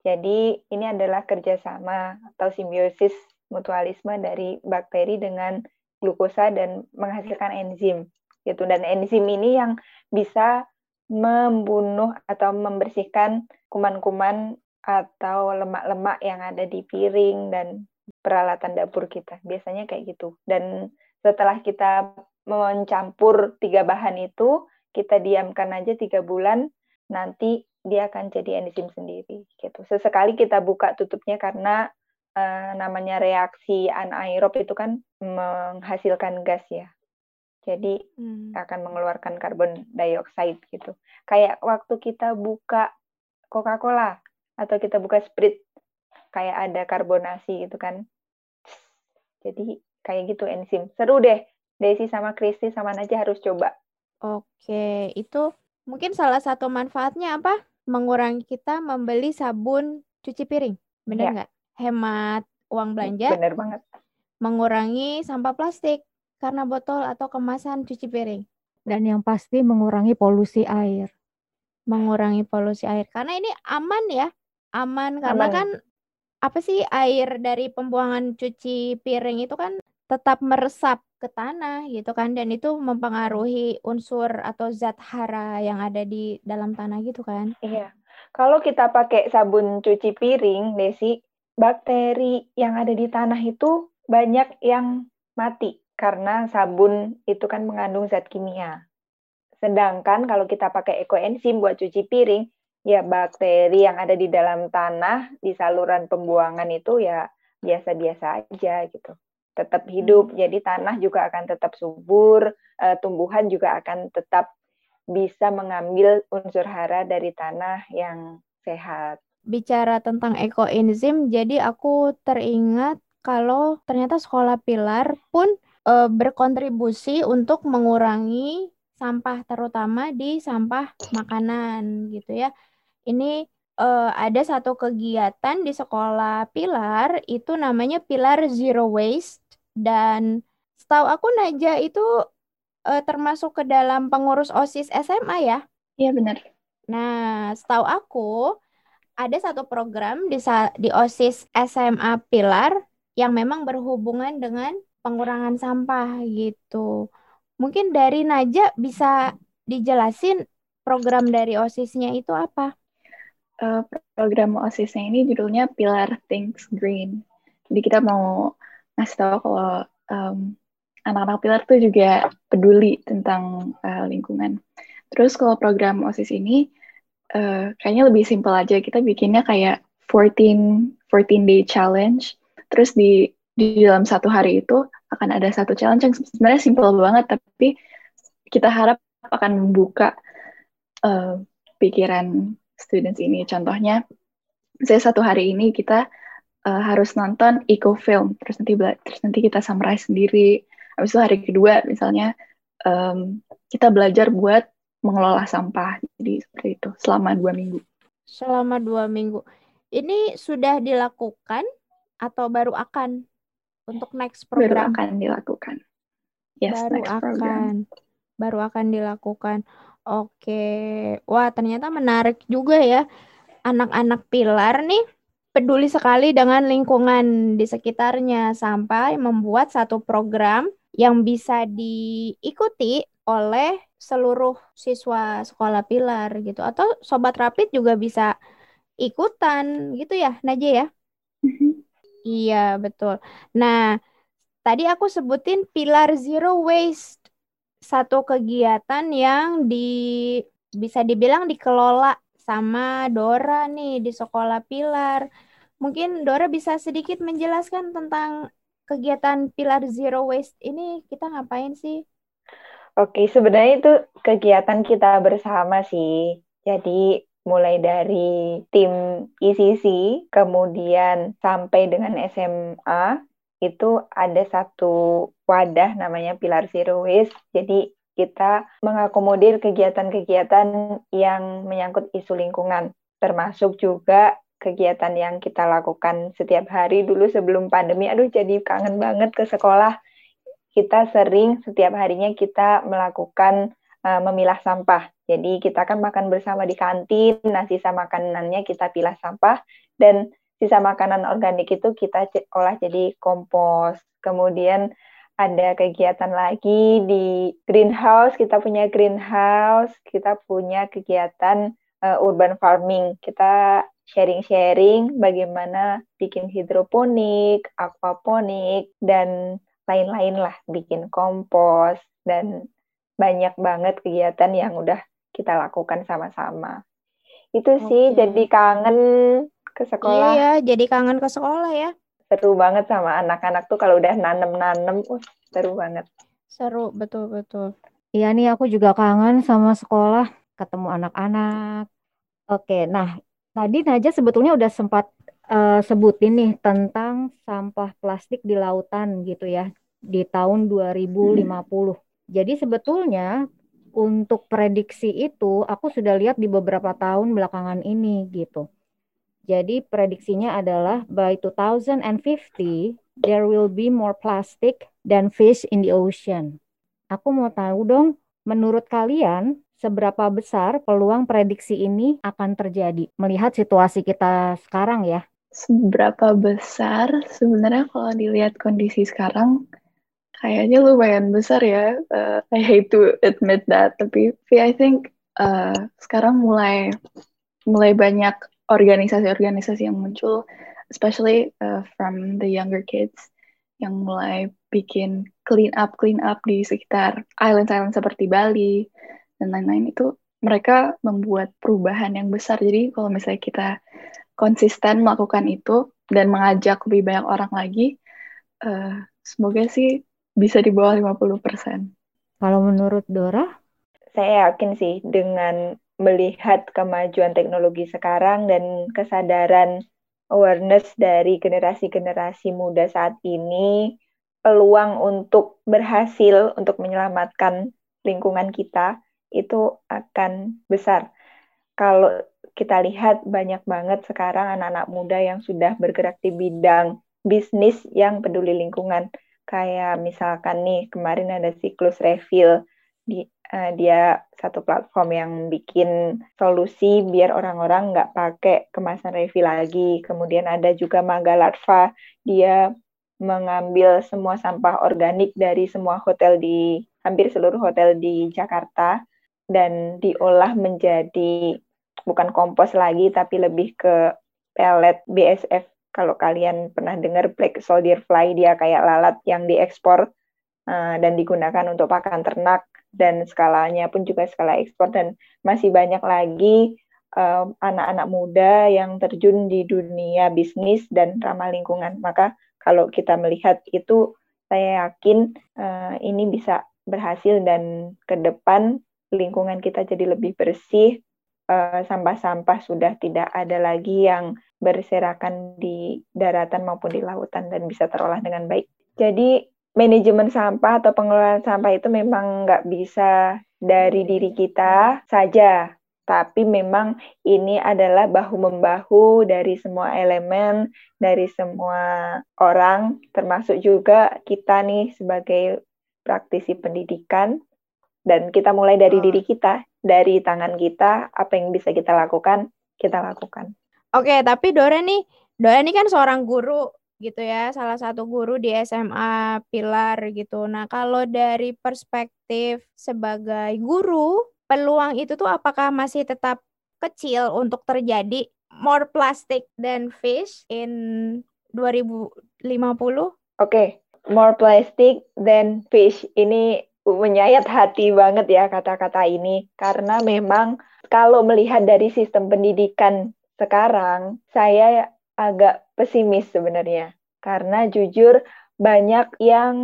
C: Jadi ini adalah kerjasama atau simbiosis mutualisme dari bakteri dengan glukosa dan menghasilkan enzim gitu. Dan enzim ini yang bisa membunuh atau membersihkan kuman-kuman atau lemak-lemak yang ada di piring dan peralatan dapur kita. Biasanya kayak gitu. Dan setelah kita mencampur tiga bahan itu kita diamkan aja tiga bulan nanti dia akan jadi enzim sendiri gitu sesekali kita buka tutupnya karena uh, namanya reaksi anaerob itu kan menghasilkan gas ya. Jadi hmm. akan mengeluarkan karbon dioksida gitu. Kayak waktu kita buka Coca-Cola atau kita buka Sprite kayak ada karbonasi gitu kan. Jadi kayak gitu enzim. Seru deh. Desi sama Kristi sama Najah harus coba.
B: Oke, itu mungkin salah satu manfaatnya apa? Mengurangi kita membeli sabun cuci piring. Benar nggak? Ya. Hemat uang belanja.
C: Bener banget.
B: Mengurangi sampah plastik karena botol atau kemasan cuci piring.
A: Dan yang pasti mengurangi polusi air.
B: Mengurangi polusi air. Karena ini aman ya. Aman karena aman. kan apa sih air dari pembuangan cuci piring itu kan tetap meresap ke tanah gitu kan dan itu mempengaruhi unsur atau zat hara yang ada di dalam tanah gitu kan.
C: Iya. Kalau kita pakai sabun cuci piring, Desi, bakteri yang ada di tanah itu banyak yang mati karena sabun itu kan mengandung zat kimia. Sedangkan kalau kita pakai ekoenzim buat cuci piring, ya bakteri yang ada di dalam tanah di saluran pembuangan itu ya biasa-biasa aja gitu. Tetap hidup, jadi tanah juga akan tetap subur, uh, tumbuhan juga akan tetap bisa mengambil unsur hara dari tanah yang sehat.
B: Bicara tentang ekoenzim, jadi aku teringat kalau ternyata sekolah pilar pun e, berkontribusi untuk mengurangi sampah terutama di sampah makanan gitu ya. Ini e, ada satu kegiatan di sekolah pilar itu namanya Pilar Zero Waste dan setahu aku Naja itu e, termasuk ke dalam pengurus OSIS SMA ya?
D: Iya benar.
B: Nah, setahu aku ada satu program di, di OSIS SMA Pilar yang memang berhubungan dengan pengurangan sampah gitu. Mungkin dari Naja bisa dijelasin program dari OSIS-nya itu apa?
D: Uh, program OSIS-nya ini judulnya Pilar Thinks Green. Jadi kita mau ngasih tahu kalau um, anak-anak Pilar tuh juga peduli tentang uh, lingkungan. Terus kalau program OSIS ini uh, kayaknya lebih simpel aja. Kita bikinnya kayak 14 14 day challenge. Terus di di dalam satu hari itu akan ada satu challenge yang sebenarnya simpel banget tapi kita harap akan membuka uh, pikiran students ini. Contohnya, saya satu hari ini kita uh, harus nonton eco film, terus nanti terus nanti kita summarize sendiri. Habis itu hari kedua misalnya um, kita belajar buat mengelola sampah. Jadi seperti itu selama dua minggu.
B: Selama dua minggu. Ini sudah dilakukan atau baru akan untuk next program?
D: Baru akan dilakukan. Yes,
B: baru
D: next
B: akan.
D: program.
B: Baru akan dilakukan. Oke. Wah, ternyata menarik juga ya. Anak-anak pilar nih peduli sekali dengan lingkungan di sekitarnya sampai membuat satu program yang bisa diikuti oleh seluruh siswa sekolah pilar gitu atau sobat rapid juga bisa ikutan gitu ya Naja ya
D: mm-hmm.
B: Iya, betul. Nah, tadi aku sebutin pilar zero waste. Satu kegiatan yang di bisa dibilang dikelola sama Dora nih di sekolah pilar. Mungkin Dora bisa sedikit menjelaskan tentang kegiatan pilar zero waste ini kita ngapain sih?
C: Oke, sebenarnya itu kegiatan kita bersama sih. Jadi mulai dari tim ICC, kemudian sampai dengan SMA, itu ada satu wadah namanya Pilar Zero Waste. Jadi kita mengakomodir kegiatan-kegiatan yang menyangkut isu lingkungan, termasuk juga kegiatan yang kita lakukan setiap hari dulu sebelum pandemi. Aduh, jadi kangen banget ke sekolah. Kita sering setiap harinya kita melakukan uh, memilah sampah. Jadi kita kan makan bersama di kantin, nah sisa makanannya kita pilah sampah dan sisa makanan organik itu kita olah jadi kompos. Kemudian ada kegiatan lagi di greenhouse, kita punya greenhouse, kita punya kegiatan uh, urban farming. Kita sharing-sharing bagaimana bikin hidroponik, aquaponik, dan lain-lain lah, bikin kompos, dan banyak banget kegiatan yang udah kita lakukan sama-sama. Itu sih okay. jadi kangen ke sekolah.
B: Iya, jadi kangen ke sekolah ya.
C: Seru banget sama anak-anak tuh kalau udah nanem-nanem, uh, seru banget.
B: Seru, betul-betul.
A: Iya nih aku juga kangen sama sekolah, ketemu anak-anak. Oke, nah tadi Naja sebetulnya udah sempat uh, sebutin nih tentang sampah plastik di lautan gitu ya di tahun 2050. Hmm. Jadi sebetulnya untuk prediksi itu aku sudah lihat di beberapa tahun belakangan ini gitu. Jadi prediksinya adalah by 2050 there will be more plastic than fish in the ocean. Aku mau tahu dong, menurut kalian seberapa besar peluang prediksi ini akan terjadi melihat situasi kita sekarang ya?
D: Seberapa besar sebenarnya kalau dilihat kondisi sekarang kayaknya lumayan besar ya. Uh, I hate to admit that, tapi I think uh, sekarang mulai mulai banyak organisasi-organisasi yang muncul, especially uh, from the younger kids yang mulai bikin clean up clean up di sekitar island-island seperti Bali dan lain-lain itu mereka membuat perubahan yang besar. Jadi kalau misalnya kita konsisten melakukan itu dan mengajak lebih banyak orang lagi, uh, semoga sih bisa di bawah 50%.
A: Kalau menurut Dora?
C: Saya yakin sih dengan melihat kemajuan teknologi sekarang dan kesadaran awareness dari generasi-generasi muda saat ini, peluang untuk berhasil untuk menyelamatkan lingkungan kita itu akan besar. Kalau kita lihat banyak banget sekarang anak-anak muda yang sudah bergerak di bidang bisnis yang peduli lingkungan kayak misalkan nih kemarin ada siklus refill di uh, dia satu platform yang bikin solusi biar orang-orang nggak pakai kemasan refill lagi. Kemudian ada juga Magalarva, dia mengambil semua sampah organik dari semua hotel di hampir seluruh hotel di Jakarta dan diolah menjadi bukan kompos lagi tapi lebih ke pellet BSF kalau kalian pernah dengar black soldier fly, dia kayak lalat yang diekspor uh, dan digunakan untuk pakan ternak dan skalanya pun juga skala ekspor dan masih banyak lagi anak anak-anak muda yang terjun di dunia bisnis dan ramah lingkungan. Maka kalau kita melihat itu, saya yakin uh, ini bisa berhasil dan ke depan lingkungan kita jadi lebih bersih, sampah-sampah uh, sudah tidak ada lagi yang berserakan di daratan maupun di lautan dan bisa terolah dengan baik. Jadi manajemen sampah atau pengelolaan sampah itu memang nggak bisa dari diri kita saja, tapi memang ini adalah bahu-membahu dari semua elemen, dari semua orang, termasuk juga kita nih sebagai praktisi pendidikan, dan kita mulai dari diri kita, dari tangan kita, apa yang bisa kita lakukan, kita lakukan.
B: Oke, tapi Dora nih, Dora nih kan seorang guru gitu ya, salah satu guru di SMA Pilar gitu. Nah, kalau dari perspektif sebagai guru, peluang itu tuh apakah masih tetap kecil untuk terjadi more plastic than fish in 2050?
C: Oke, okay. more plastic than fish. Ini menyayat hati banget ya kata-kata ini karena memang kalau melihat dari sistem pendidikan sekarang, saya agak pesimis sebenarnya. Karena jujur banyak yang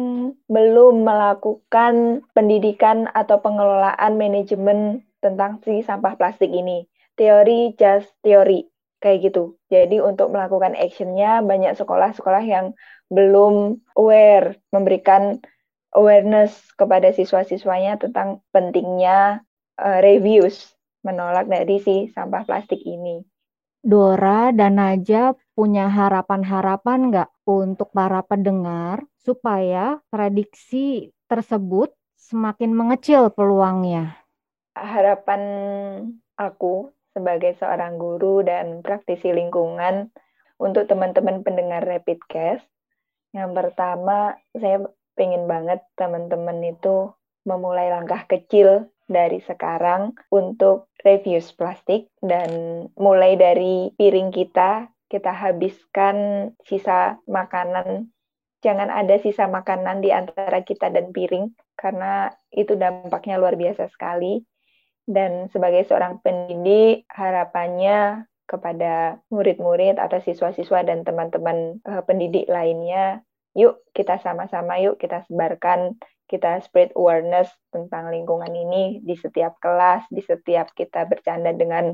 C: belum melakukan pendidikan atau pengelolaan manajemen tentang si sampah plastik ini. Teori just teori, kayak gitu. Jadi untuk melakukan actionnya banyak sekolah-sekolah yang belum aware, memberikan awareness kepada siswa-siswanya tentang pentingnya uh, reviews menolak dari si sampah plastik ini.
A: Dora dan Naja punya harapan-harapan nggak untuk para pendengar supaya prediksi tersebut semakin mengecil peluangnya?
C: Harapan aku sebagai seorang guru dan praktisi lingkungan untuk teman-teman pendengar Rapid Cast, yang pertama saya pengen banget teman-teman itu memulai langkah kecil dari sekarang untuk reuse plastik dan mulai dari piring kita kita habiskan sisa makanan. Jangan ada sisa makanan di antara kita dan piring karena itu dampaknya luar biasa sekali. Dan sebagai seorang pendidik harapannya kepada murid-murid atau siswa-siswa dan teman-teman uh, pendidik lainnya yuk kita sama-sama yuk kita sebarkan kita spread awareness tentang lingkungan ini di setiap kelas, di setiap kita bercanda dengan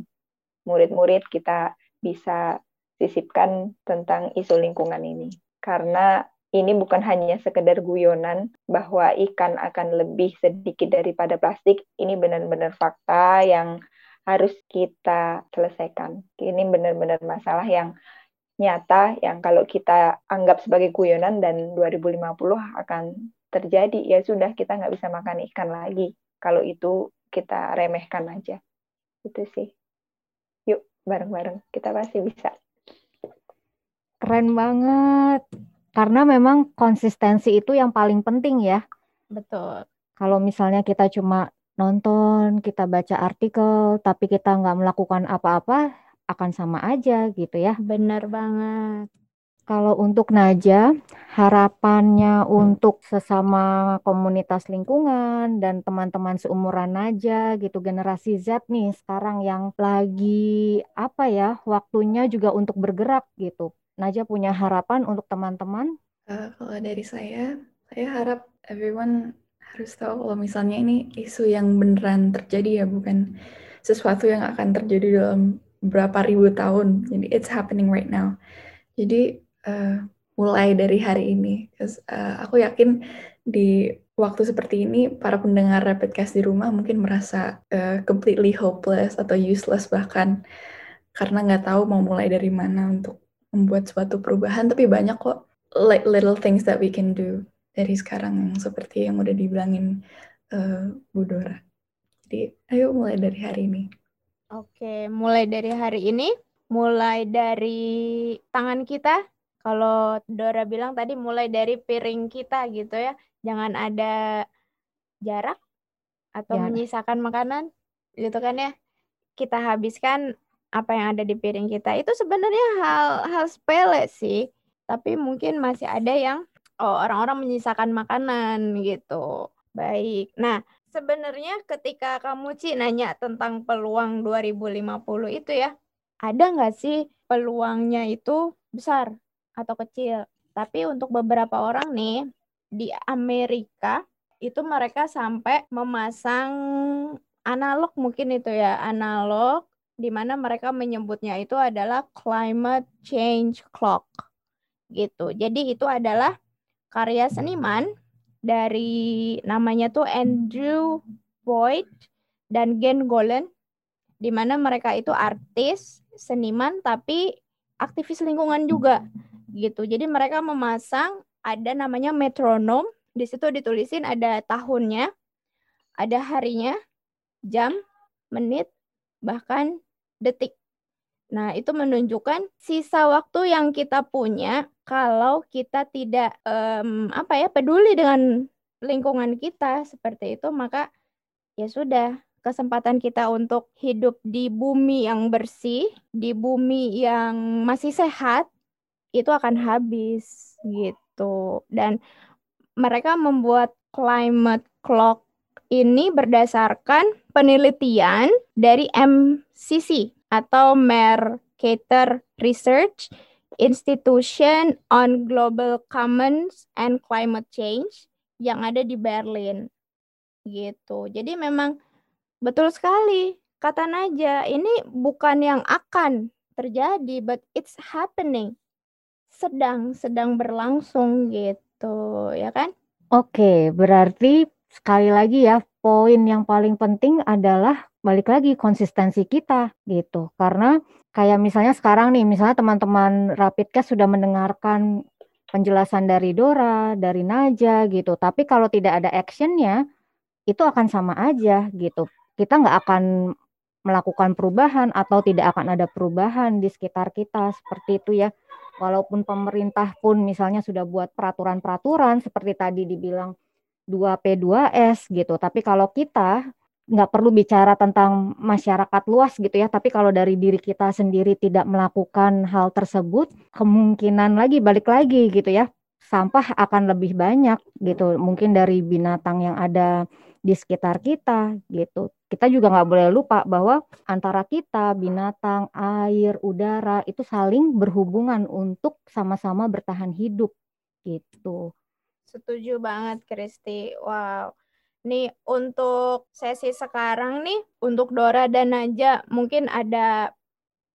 C: murid-murid, kita bisa sisipkan tentang isu lingkungan ini. Karena ini bukan hanya sekedar guyonan bahwa ikan akan lebih sedikit daripada plastik, ini benar-benar fakta yang harus kita selesaikan. Ini benar-benar masalah yang nyata yang kalau kita anggap sebagai guyonan dan 2050 akan terjadi ya sudah kita nggak bisa makan ikan lagi. Kalau itu kita remehkan aja. Itu sih. Yuk bareng-bareng. Kita pasti bisa.
A: Keren banget. Karena memang konsistensi itu yang paling penting ya.
B: Betul.
A: Kalau misalnya kita cuma nonton kita baca artikel tapi kita nggak melakukan apa-apa akan sama aja gitu ya
B: benar banget
A: kalau untuk Naja, harapannya untuk sesama komunitas lingkungan dan teman-teman seumuran Naja gitu generasi Z nih sekarang yang lagi apa ya waktunya juga untuk bergerak gitu. Naja punya harapan untuk teman-teman?
D: Uh, kalau dari saya, saya harap everyone harus tahu kalau misalnya ini isu yang beneran terjadi ya bukan sesuatu yang akan terjadi dalam berapa ribu tahun. Jadi it's happening right now. Jadi uh, mulai dari hari ini. Uh, aku yakin di waktu seperti ini para pendengar rapid cast di rumah mungkin merasa uh, completely hopeless atau useless bahkan karena nggak tahu mau mulai dari mana untuk membuat suatu perubahan. Tapi banyak kok little things that we can do dari sekarang seperti yang udah dibilangin uh, Bu Dora. Jadi ayo mulai dari hari ini.
B: Oke, mulai dari hari ini, mulai dari tangan kita, kalau Dora bilang tadi mulai dari piring kita gitu ya. Jangan ada jarak atau ya. menyisakan makanan gitu kan ya. Kita habiskan apa yang ada di piring kita. Itu sebenarnya hal hal sepele sih. Tapi mungkin masih ada yang oh orang-orang menyisakan makanan gitu. Baik. Nah, sebenarnya ketika kamu Ci nanya tentang peluang 2050 itu ya, ada nggak sih peluangnya itu besar? atau kecil. Tapi untuk beberapa orang nih di Amerika itu mereka sampai memasang analog mungkin itu ya, analog di mana mereka menyebutnya itu adalah climate change clock. Gitu. Jadi itu adalah karya seniman dari namanya tuh Andrew Boyd dan Gen Golan di mana mereka itu artis, seniman tapi aktivis lingkungan juga gitu. Jadi mereka memasang ada namanya metronom. Di situ ditulisin ada tahunnya, ada harinya, jam, menit, bahkan detik. Nah, itu menunjukkan sisa waktu yang kita punya kalau kita tidak um, apa ya peduli dengan lingkungan kita seperti itu, maka ya sudah kesempatan kita untuk hidup di bumi yang bersih, di bumi yang masih sehat, itu akan habis gitu. Dan mereka membuat climate clock ini berdasarkan penelitian dari MCC atau Mercator Research Institution on Global Commons and Climate Change yang ada di Berlin. Gitu. Jadi memang betul sekali kata Naja, ini bukan yang akan terjadi, but it's happening. Sedang sedang berlangsung gitu, ya kan?
A: Oke, berarti sekali lagi ya, poin yang paling penting adalah balik lagi konsistensi kita gitu. Karena kayak misalnya sekarang nih, misalnya teman-teman Rapidcast sudah mendengarkan penjelasan dari Dora, dari Naja gitu. Tapi kalau tidak ada actionnya, itu akan sama aja gitu. Kita nggak akan melakukan perubahan atau tidak akan ada perubahan di sekitar kita seperti itu ya. Walaupun pemerintah pun misalnya sudah buat peraturan-peraturan seperti tadi dibilang 2P2S gitu. Tapi kalau kita nggak perlu bicara tentang masyarakat luas gitu ya, tapi kalau dari diri kita sendiri tidak melakukan hal tersebut, kemungkinan lagi balik lagi gitu ya, sampah akan lebih banyak gitu, mungkin dari binatang yang ada di sekitar kita gitu. Kita juga nggak boleh lupa bahwa antara kita, binatang, air, udara itu saling berhubungan untuk sama-sama bertahan hidup gitu.
B: Setuju banget, Kristi. Wow. Nih, untuk sesi sekarang nih, untuk Dora dan Naja, mungkin ada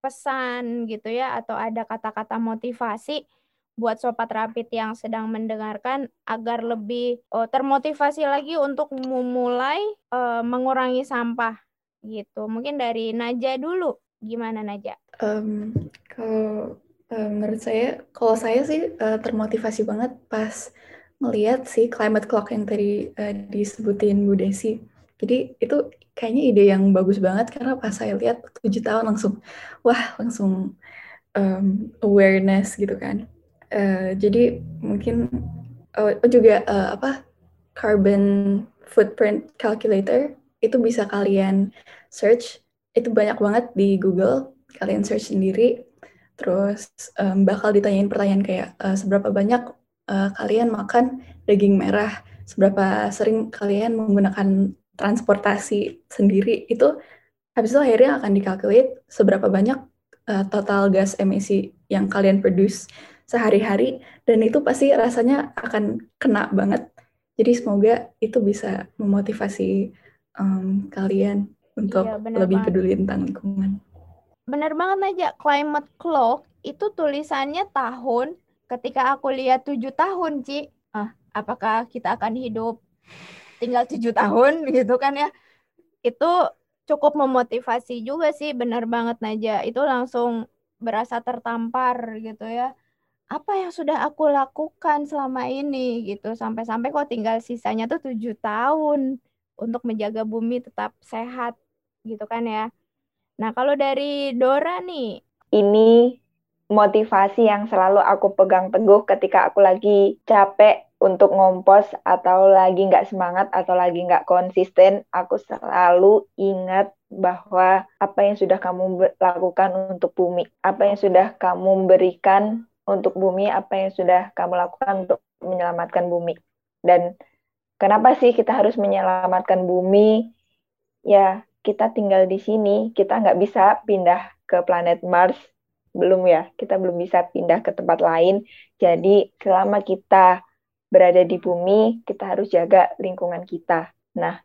B: pesan gitu ya, atau ada kata-kata motivasi buat Sobat Rapid yang sedang mendengarkan agar lebih oh, termotivasi lagi untuk memulai uh, mengurangi sampah gitu. Mungkin dari Naja dulu. Gimana Naja?
D: Um, kalau uh, menurut saya, kalau saya sih uh, termotivasi banget pas ngeliat sih climate clock yang tadi uh, disebutin Bu Desi. Jadi itu kayaknya ide yang bagus banget karena pas saya lihat tujuh tahun langsung, wah langsung um, awareness gitu kan. Uh, jadi mungkin oh, juga uh, apa carbon footprint calculator itu bisa kalian search itu banyak banget di Google kalian search sendiri terus um, bakal ditanyain pertanyaan kayak uh, seberapa banyak uh, kalian makan daging merah, seberapa sering kalian menggunakan transportasi sendiri, itu habis itu akhirnya akan dikalkulate seberapa banyak uh, total gas emisi yang kalian produce sehari-hari, dan itu pasti rasanya akan kena banget. Jadi semoga itu bisa memotivasi um, kalian untuk iya, lebih banget. peduli tentang lingkungan.
B: Benar banget aja, climate clock itu tulisannya tahun ketika aku lihat tujuh tahun, Ci, ah, apakah kita akan hidup tinggal tujuh tahun gitu kan ya? Itu cukup memotivasi juga sih, benar banget Naja. Itu langsung berasa tertampar gitu ya. Apa yang sudah aku lakukan selama ini gitu, sampai-sampai kok tinggal sisanya tuh tujuh tahun untuk menjaga bumi tetap sehat gitu kan ya. Nah kalau dari Dora nih,
C: ini motivasi yang selalu aku pegang teguh ketika aku lagi capek untuk ngompos atau lagi nggak semangat atau lagi nggak konsisten, aku selalu ingat bahwa apa yang sudah kamu lakukan untuk bumi, apa yang sudah kamu berikan untuk bumi, apa yang sudah kamu lakukan untuk menyelamatkan bumi. Dan kenapa sih kita harus menyelamatkan bumi? Ya, kita tinggal di sini, kita nggak bisa pindah ke planet Mars belum ya, kita belum bisa pindah ke tempat lain. Jadi selama kita berada di bumi, kita harus jaga lingkungan kita. Nah,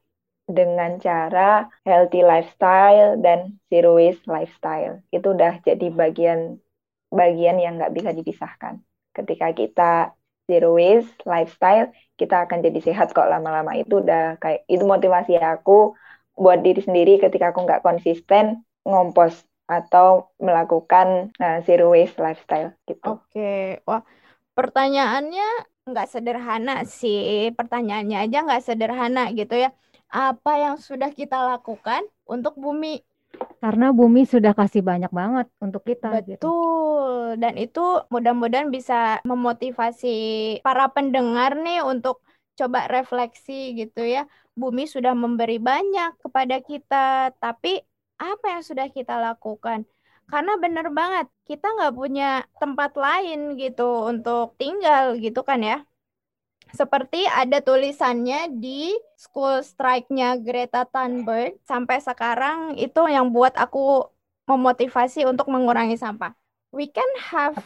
C: dengan cara healthy lifestyle dan zero waste lifestyle. Itu udah jadi bagian bagian yang nggak bisa dipisahkan. Ketika kita zero waste lifestyle, kita akan jadi sehat kok lama-lama. Itu udah kayak itu motivasi aku buat diri sendiri ketika aku nggak konsisten ngompos atau melakukan uh, zero waste lifestyle gitu.
B: Oke, wah pertanyaannya nggak sederhana sih, pertanyaannya aja nggak sederhana gitu ya. Apa yang sudah kita lakukan untuk bumi?
A: Karena bumi sudah kasih banyak banget untuk kita.
B: Gitu. Betul, gitu. dan itu mudah-mudahan bisa memotivasi para pendengar nih untuk coba refleksi gitu ya. Bumi sudah memberi banyak kepada kita, tapi apa yang sudah kita lakukan? Karena bener banget, kita nggak punya tempat lain gitu untuk tinggal gitu kan ya. Seperti ada tulisannya di school strike-nya Greta Thunberg sampai sekarang itu yang buat aku memotivasi untuk mengurangi sampah. We can have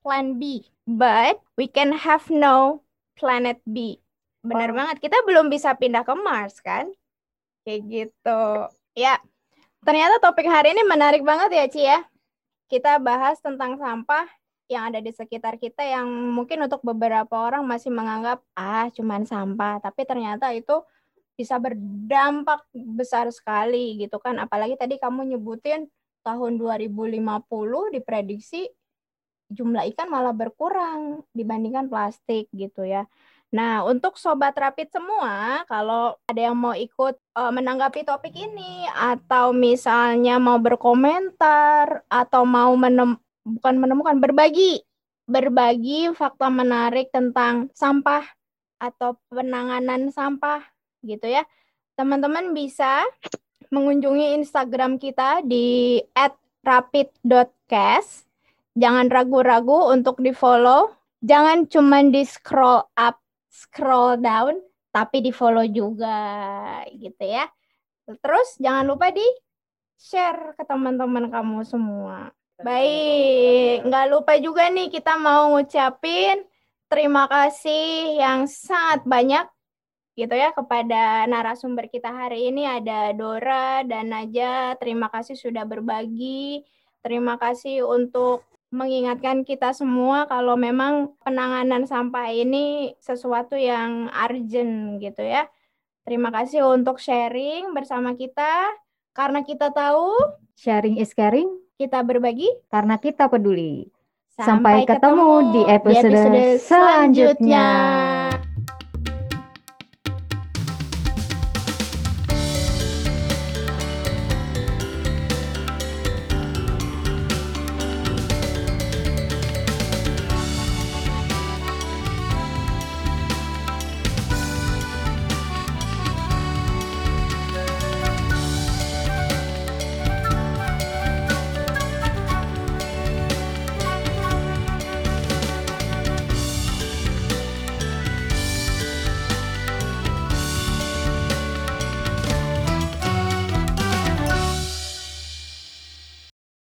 B: plan B, but we can have no planet B. Benar oh. banget, kita belum bisa pindah ke Mars kan? Kayak gitu. Ya, ternyata topik hari ini menarik banget ya Ci ya. Kita bahas tentang sampah yang ada di sekitar kita yang mungkin untuk beberapa orang masih menganggap ah cuman sampah tapi ternyata itu bisa berdampak besar sekali gitu kan apalagi tadi kamu nyebutin tahun 2050 diprediksi jumlah ikan malah berkurang dibandingkan plastik gitu ya. Nah, untuk sobat rapid semua, kalau ada yang mau ikut uh, menanggapi topik ini atau misalnya mau berkomentar atau mau menem bukan menemukan berbagi berbagi fakta menarik tentang sampah atau penanganan sampah gitu ya. Teman-teman bisa mengunjungi Instagram kita di @rapid.cast. Jangan ragu-ragu untuk di-follow. Jangan cuma di-scroll up, scroll down, tapi di-follow juga gitu ya. Terus jangan lupa di share ke teman-teman kamu semua. Baik, nggak lupa juga nih kita mau ngucapin terima kasih yang sangat banyak gitu ya kepada narasumber kita hari ini ada Dora dan Naja. Terima kasih sudah berbagi. Terima kasih untuk mengingatkan kita semua kalau memang penanganan sampah ini sesuatu yang urgent gitu ya. Terima kasih untuk sharing bersama kita karena kita tahu
A: sharing is caring
B: kita berbagi
A: karena kita peduli. Sampai, Sampai ketemu, ketemu di episode, di episode selanjutnya. selanjutnya.